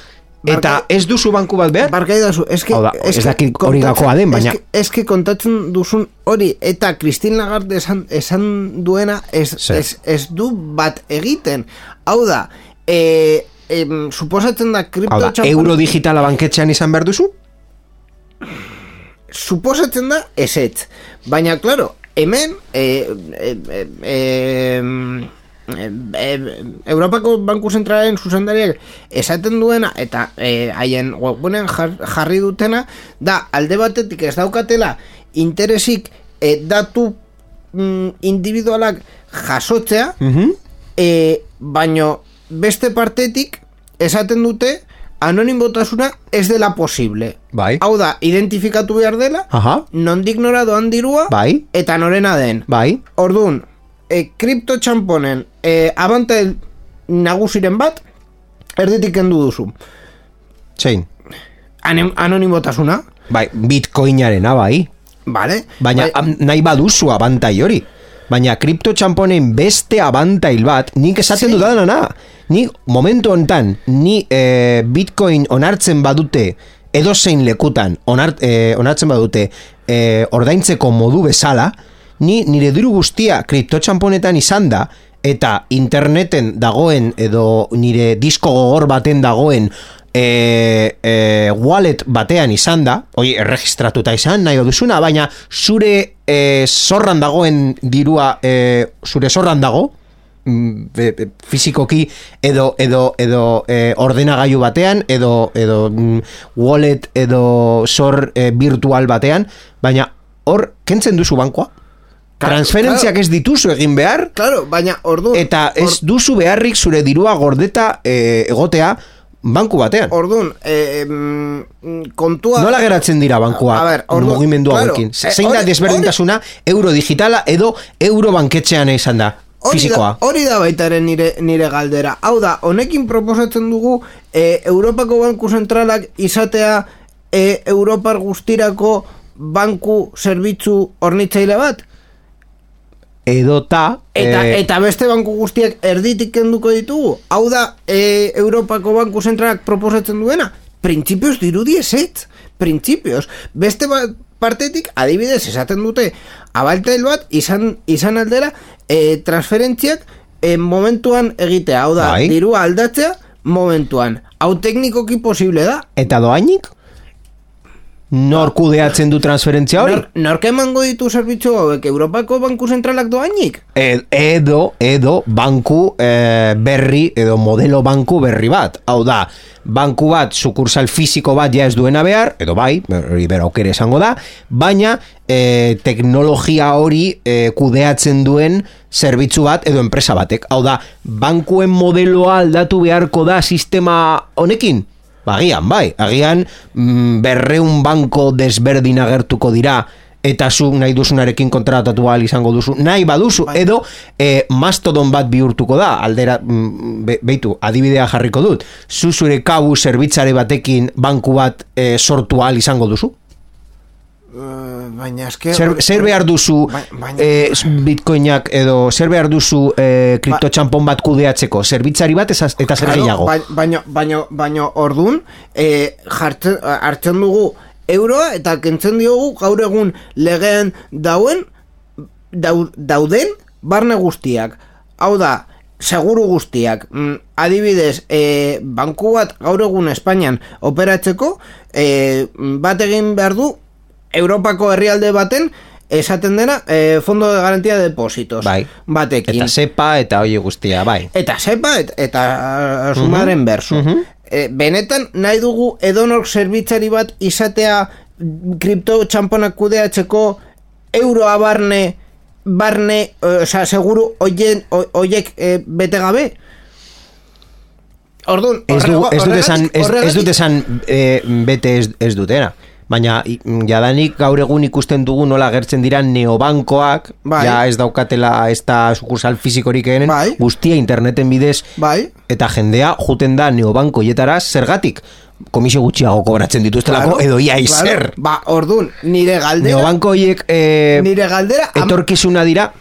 eta barkai- ez duzu banku bat behar? Barkaidazu, eske... Hau da, ez dakit hori gakoa den, baina- Eske, eske kontatzen duzun hori, eta Christine Lagarde esan, esan duena ez, ez, ez du bat egiten. Hau da, e, em, suposatzen da Hau kripto da, euro digitala banketxean izan behar duzu? suposatzen da ezetz. Baina, claro, hemen e, e, e, e, Europako Banku Zentralaren zuzendariak esaten duena eta e, haien webgunean jar, jarri dutena da alde batetik ez daukatela interesik e, datu mm, individualak jasotzea Mhm. e, baino beste partetik esaten dute anonimotasuna ez dela posible. Bai. Hau da, identifikatu behar dela, Aha. nondik nora doan dirua, Bai. eta norena den. Bai. Orduan, e, kripto txamponen e, abantail nagusiren bat, erditik kendu duzu. Zein. Anonimotasuna, Bai, bitcoinarena bai. vale? Baina Bai, nahi baduzu abantai hori. Baina kripto txamponen beste abantail bat, nik esaten Sí. dudana na. Ni momentu hontan, ni e, bitcoin onartzen badute, edozein lekutan onart, e, onartzen badute e, ordaintzeko modu bezala, ni nire diru guztia kripto txamponetan izan da, eta interneten dagoen edo nire disko gogor baten dagoen e, e, wallet batean izan da, hoi erregistratuta izan, nahi duzuna, baina zure e, zorran dagoen dirua e, zure zorran dago, e, e, fizikoki edo edo edo e, ordenagailu batean edo edo mm, wallet edo zor e, virtual batean, baina hor kentzen duzu bankoa. Claro, Transferentziak claro. ez dituzu egin behar, Claro, baina orduan... eta ez duzu beharrik zure dirua gordeta e, egotea banku batean. Orduan, e, em, kontua... Nola geratzen dira bankua A ber, orduan, mugimendu claro, hauekin? eh, Zein da desberdintasuna euro digitala edo euro banketxean izan da? Hori da, hori da baitaren nire, nire galdera. Hau da, honekin proposatzen dugu e, Europako Banku Zentralak izatea e, Europar guztirako banku zerbitzu hornitzaile bat? Edota Eta, eh, eta beste banku guztiak erditik kenduko ditugu? Hau da, e, Europako Banku Zentralak proposatzen duena? Printzipioz dirudi ezetz. Printzipioz. Beste ba- partetik, adibidez, esaten dute, abaltail bat, izan, izan aldera, e, transferentziak e, momentuan egitea. Hau da, Bai. dirua aldatzea momentuan. Hau teknikoki posible da. eta doainik? Nor kudeatzen du transferentzia hori? Nor, nork emango ditu zerbitzu hauek Europako Banku Zentralak doainik? Ed- edo edo banku eh, berri edo modelo banku berri bat. Hau da, banku bat sukursal fisiko bat ja ez duena behar, edo bai, hori bera aukere esango da, baina eh, teknologia hori eh, kudeatzen duen zerbitzu bat edo enpresa batek. Hau da, bankuen modeloa aldatu beharko da sistema honekin? Ba, agian, bai, agian mm, berreun banko desberdin agertuko dira eta zu nahi duzunarekin kontratatu ahal izango duzu, nahi baduzu, edo e, mastodon bat bihurtuko da, aldera, mm, be, beitu, adibidea jarriko dut, zu zure kabu zerbitzare batekin banku bat e, sortu ahal izango duzu? Uh, baina eske... Zer, zer behar duzu Ba- baina- eh, bitcoinak edo zer behar duzu eh, kriptotxampon bat kudeatzeko? Zerbitzari bat ezaz- eta zer gehiago? bai- Baina, baina, baina ordun e, jartzen, hartzen dugu euroa eta kentzen diogu gaur egun legean dauen dau, dauden barne guztiak. Hau da, seguru guztiak. Mm, adibidez, e, banku bat gaur egun Espainian operatzeko e, bat egin behar du Europako herrialde baten esaten dena e, Fondo de Garantía de Depósitos Bai. batekin. Eta sepa eta hoi guztia, bai. Eta sepa et, eta uh, sumaren berso. E, benetan nahi dugu edonor zerbitzari bat izatea kripto txamponak kudeatzeko euroa barne barne, eh, osea, seguru oien, oiek e, bete gabe? Orduan, Ez, du, ez dut esan, ez, ez dut esan eh, bete ez, ez dutera. Baina i- jadanik gaur egun ikusten dugu nola gertzen dira neobankoak, Bai. ja ez daukatela ez da sukursal fizikorik egenen, Bai. guztia interneten bidez, Bai. eta jendea juten da neobankoietara zergatik komisio gutxiago kobratzen dituztelako, edo ia izer. Ba, orduan, nire galdera... Neobankoiek eh, Nire galdera... etorkizuna dira,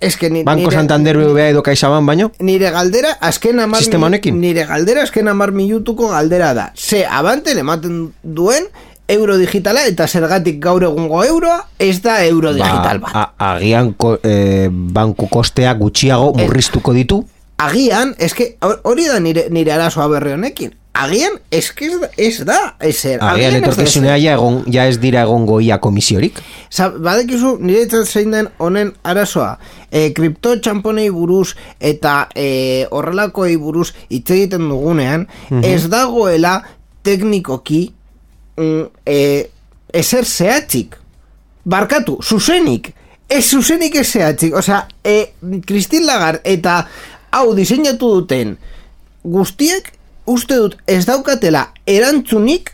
Es que ni, Banko nire, Santander BBVA edo CaixaBank baino, nire galdera azken amar Sistema honekin? nire galdera azken amar minutuko galdera da ze abanten ematen duen euro digitala eta zergatik gaur egungo euroa ez da euro digital bat. a- agian ko, eh, banku kostea gutxiago murriztuko ditu, agian, eske hor- hori da nire, nire arazoa berri honekin. Agian, eske ez da, ez da ezer, Agian ez da etorkizunea ja, egon, ja ez dira egongo ia komisiorik. Badekizu, nire zein den honen arazoa. E, kripto txamponei buruz eta e, horrelakoi buruz hitz egiten dugunean ez dagoela teknikoki mm, e, ezer zehatzik. Barkatu, zuzenik. Ez zuzenik ez zehatzik. Osea, e, Christine Lagarde eta hau diseinatu duten guztiek uste dut ez daukatela erantzunik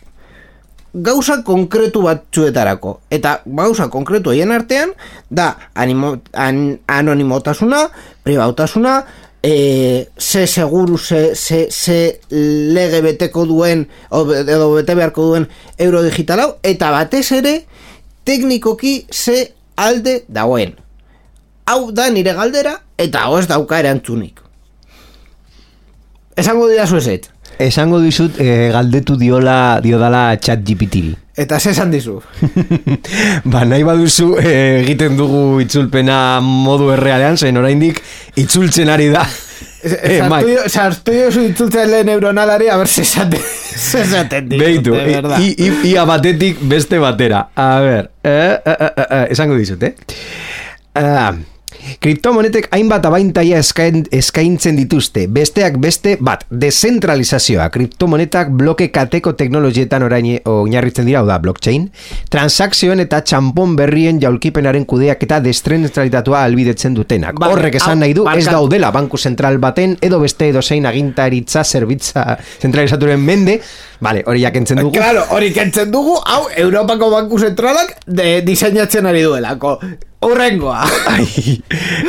gauza konkretu batzuetarako. Eta gauza konkretu haien artean, da animo, an, anonimotasuna, pribautasuna, e, ze seguru, ze, ze, ze lege beteko duen, edo bete beharko duen euro digital hau, eta batez ere, teknikoki ze alde dagoen. Hau da nire galdera, eta hau dauka erantzunik. Esango dira zuezet. Esango dizut eh, galdetu diola diodala chat GPT-ri. Eta ze esan dizu. ba, nahi baduzu eh, egiten dugu itzulpena modu errealean, zen oraindik itzultzen ari da. Eh, Mike. Sartu jozu itzultzen lehen neuronalari, a ber, se esaten, se esaten ditut, Beitu, de i, i, ia batetik beste batera. A ber, eh, eh, eh, eh, eh, esango dizut, eh? Ah, kriptomonetek hainbat abaintaia eskain, eskaintzen dituzte. Besteak beste, bat, dezentralizazioa. Kriptomonetak bloke kateko teknologietan orain oinarritzen dira, da, blockchain. Transakzioen eta txampon berrien jaulkipenaren kudeak eta deszentralitatua albidetzen dutenak. Vale, Horrek esan nahi du, ez daudela banku zentral baten edo beste edozein agintaritza zerbitza zentralizaturen mende, vale, hori jakentzen dugu. Claro, hori kentzen dugu, hau, Europako Banku Zentralak de diseinatzen ari duelako. Urrengoa. Ai,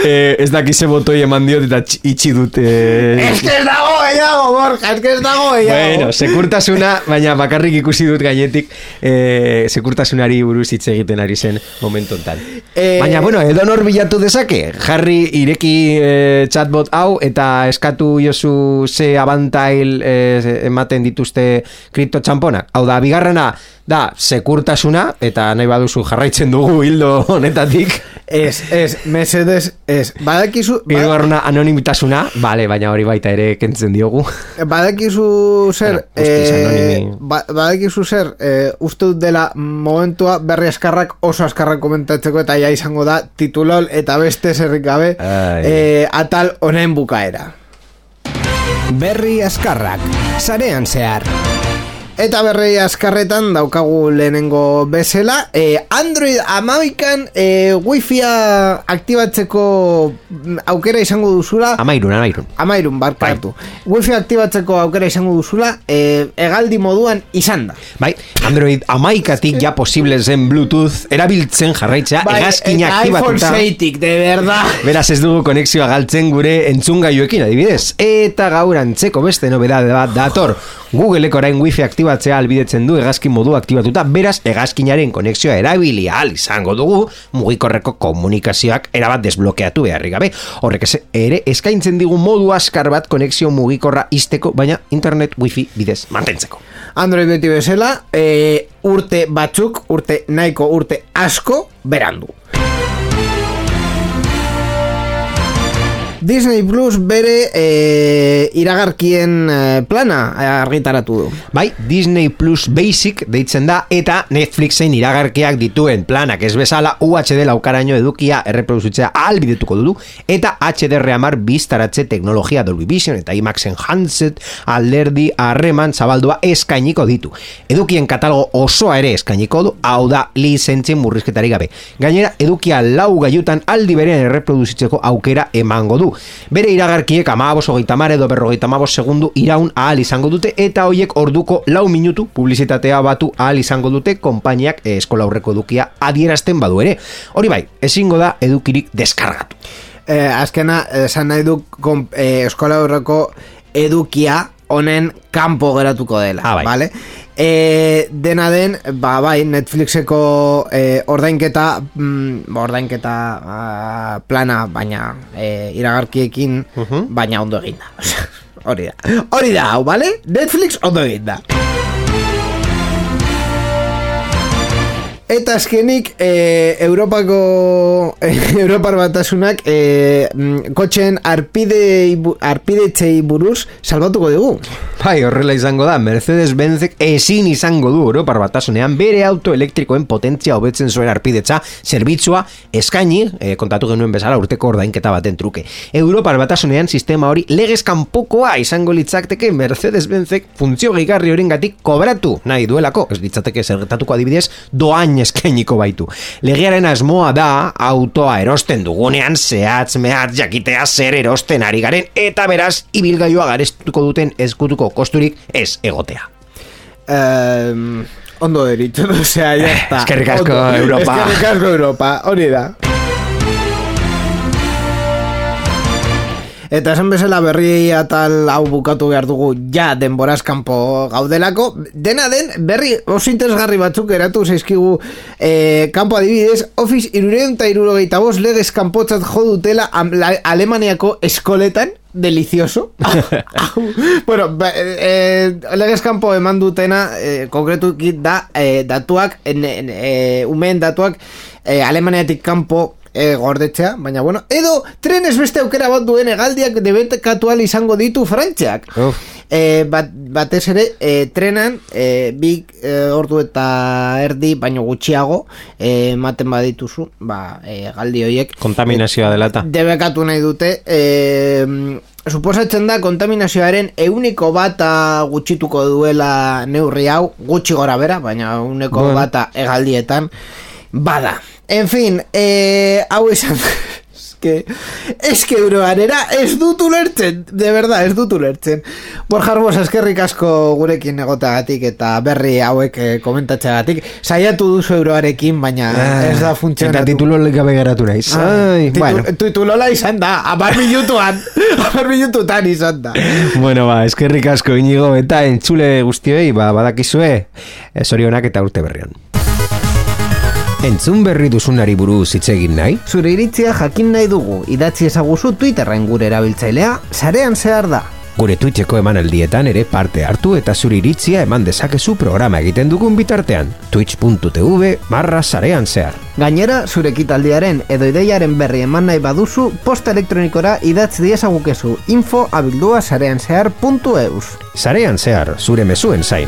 eh, ez dakize botoi eman diot eta tx- itxi dut. Eh. Es que ez dago gehiago, Borja, es que ez dago gehiago. Bueno, sekurtasuna, baina bakarrik ikusi dut gainetik eh, sekurtasunari buruz hitz egiten ari zen momentu hontan. Eh, baina, bueno, edo nor bilatu dezake, jarri ireki eh, chatbot hau eta eskatu jozu ze abantail eh, ematen dituzte kripto txamponak. Hau da, bigarrena, da, sekurtasuna, eta nahi baduzu jarraitzen dugu hildo honetatik. Ez, ez, mesedes, ez. Badakizu, ba, Hirugarrena anonimitasuna, bale, baina hori baita ere kentzen diogu. badakizu zer, Bueno, eh, ba, badakizu zer, eh, uste dut dela momentua berri askarrak oso askarrak komentatzeko eta ja izango da titulol eta beste zerrik gabe eh, atal honen bukaera. Berri askarrak, sarean zehar. Eta berrei askarretan daukagu lehenengo bezala e, Android amabikan e, Wi-Fia aktibatzeko mm, aukera izango duzula Amairun, amairun. Amairun, barkatu Wi-Fi aktibatzeko aukera izango duzula e, Egaldi moduan izan da Bai, Android amaikatik ja posible zen Bluetooth erabiltzen jarraitzea hegazkina eta iPhone aktibatuta. 6tik, de verdad Beraz ez dugu konexioa galtzen gure entzungailuekin adibidez. Eta gaur antzeko beste nobedade bat dator. Googleek orain wifi aktibatzea albidetzen du hegazkin modu aktibatuta, beraz hegazkinaren konexioa erabili ahal izango dugu mugikorreko komunikazioak erabat desblokeatu beharrik gabe. Horrek ere eskaintzen digu modu askar bat konexio mugikorra izteko, baina internet wifi bidez mantentzeko. Android beti bezala e, Urte batzuk, urte nahiko urte asko Berandu Disney Plus bere e, iragarkien e, plana argitaratu du. Bai, Disney Plus Basic deitzen da eta Netflixen iragarkiak dituen planak ez bezala UHD laukaraino edukia erreproduzitzea ahalbidetuko dudu eta HDR amar biztaratze teknologia Dolby Vision eta IMAX Enhanced alderdi harreman zabaldua eskainiko ditu. Edukien katalogo osoa ere eskainiko du, hau da lizentzien murrizketari gabe. Gainera, edukia lau gaiutan aldi berean erreproduzitzeko aukera emango du. Bere iragarkiek amabos, hogeita mar edo berrogeita amabos segundu iraun ahal izango dute eta hoiek orduko lau minutu publizitatea batu ahal izango dute konpainiak eh, eskola aurreko edukia adierazten badu ere. Hori bai, ezingo da edukirik deskargatu. Eh, azkena, esan nahi du eh, eskola aurreko edukia honen kanpo geratuko dela, Ah, bai. vale? E, dena den, ba, bai, Netflixeko e, ordainketa, mm, ordainketa ah, plana, baina e, iragarkiekin, baina ondo eginda. Hori da. Hori da, hau, bale? Netflix ondo eginda. Eta azkenik, e, Europako Europar batasunak e, mm, kotxen arpide, arpidetzei buruz salbatuko dugu. Bai, horrela izango da, Mercedes-Benzek ezin izango du Europar batasunean bere auto elektrikoen potentzia hobetzen zuen arpidetza zerbitzua eskaini, eh, kontatu genuen bezala urteko ordainketa baten truke. Europar batasunean sistema hori legez kanpokoa izango litzakteke Mercedes-Benzek funtzio gehigarri horengatik kobratu nahi duelako, ez litzateke zergetatuko adibidez, doain eskainiko baitu. Legearen asmoa da autoa erosten dugunean zehatz mehatz jakitea zer erosten ari garen eta beraz ibilgailua garestuko duten ezkutuko kosturik ez egotea. Um, ondo deritxo, osea, ya está. eskerrik asko, Ondo. Europa. Eskerrik asko, Europa, hori da. Eta esan bezala berri atal hau bukatu behar dugu ja denboraz kanpo gaudelako. Dena den, berri oso interesgarri batzuk eratu zaizkigu eh, kanpo adibidez, Office irureun eta irurogeita bost legez kanpotzat jo dutela am- la- Alemaniako eskoletan, delicioso. bueno, ba, eh, legez kanpo eman dutena, eh, konkretuki da, eh, datuak, en, en, eh, umeen datuak, eh, Alemaniatik kanpo e, gordetzea, baina bueno, edo trenes beste aukera bat duen egaldiak debekatu ahal izango ditu frantxeak. Uf. E, bat, batez ere, e, trenan, e, bi e, ordu eta erdi, baino gutxiago, e, ematen badituzu, ba, e, galdi horiek. Kontaminazioa delata. Debekatu nahi dute, e, suposatzen da kontaminazioaren euniko bata gutxituko duela neurri hau, gutxi gora bera, baina euniko Bueno. bata egaldietan, bada. En fin, e, hau esan... Eske, eske euroarera ez dut ulertzen, de verdad, ez dut ulertzen. Borja Arbos, eskerrik asko gurekin egoteagatik eta berri hauek eh, komentatzeagatik. Saiatu duzu euroarekin, baina ez da funtzionatu. Ah, Eta titulo gabe geratu naiz. Ai, Titu- bueno. Titulola izan da, amar minutuan, amar minututan izan da. bueno, ba, eskerrik asko inigo eta entzule guztioi, ba, badakizue, eh, zorionak eta urte berrion. Entzun berri duzunari buruz hitz egin nahi? Zure iritzia jakin nahi dugu, idatzi ezaguzu Twitterren gure erabiltzailea, sarean zehar da. Gure Twitcheko emanaldietan ere parte hartu eta zure iritzia eman dezakezu programa egiten dugun bitartean. twitch.tv barra sarean zehar. Gainera, zure ekitaldiaren edo ideiaren berri eman nahi baduzu, posta elektronikora idatz diezagukezu info abildua sarean zehar puntu eus. Sarean zehar, zure mezuen zain.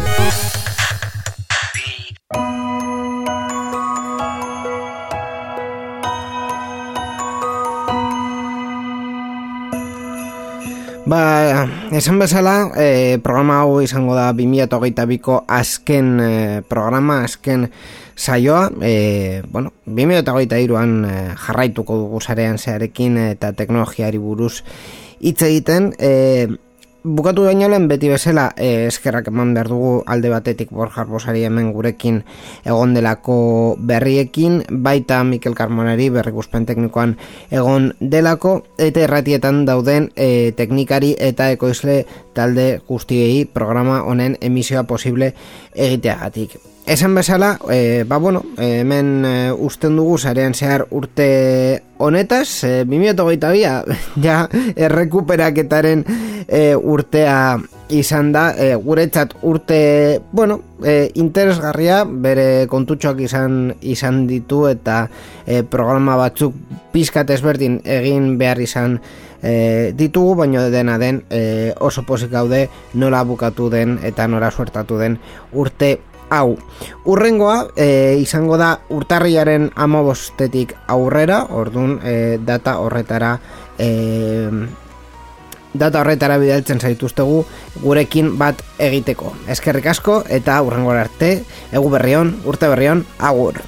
Esan bezala, eh, programa hau izango da 2008ko azken eh, programa, azken saioa, eh, bueno, 2008an eh, jarraituko dugu zarean zearekin eta teknologiari buruz hitz egiten, eh, Bukatu baino lehen beti bezala eh, eskerrak eman behar dugu alde batetik Borja Arbosari hemen gurekin egon delako berriekin, baita Mikel Carmonari berrikuspen teknikoan egon delako, eta erratietan dauden eh, teknikari eta ekoizle talde guztiei programa honen emisioa posible egiteagatik. Esan bezala, e, ba bueno, eh, hemen e, usten dugu zarean zehar urte honetaz, e, 2022 ja errekuperaketaren e, urtea izan da, e, guretzat urte, bueno, e, interesgarria, bere kontutxoak izan izan ditu eta e, programa batzuk pizkat ezberdin egin behar izan e, ditugu, baino dena den e, oso pozik gaude nola bukatu den eta nora suertatu den urte hau. Urrengoa e, izango da urtarriaren amabostetik aurrera, ordun e, data horretara e, data horretara bidaltzen zaituztegu gurekin bat egiteko. Eskerrik asko eta urrengora arte, egu berrion, urte berrion, agur.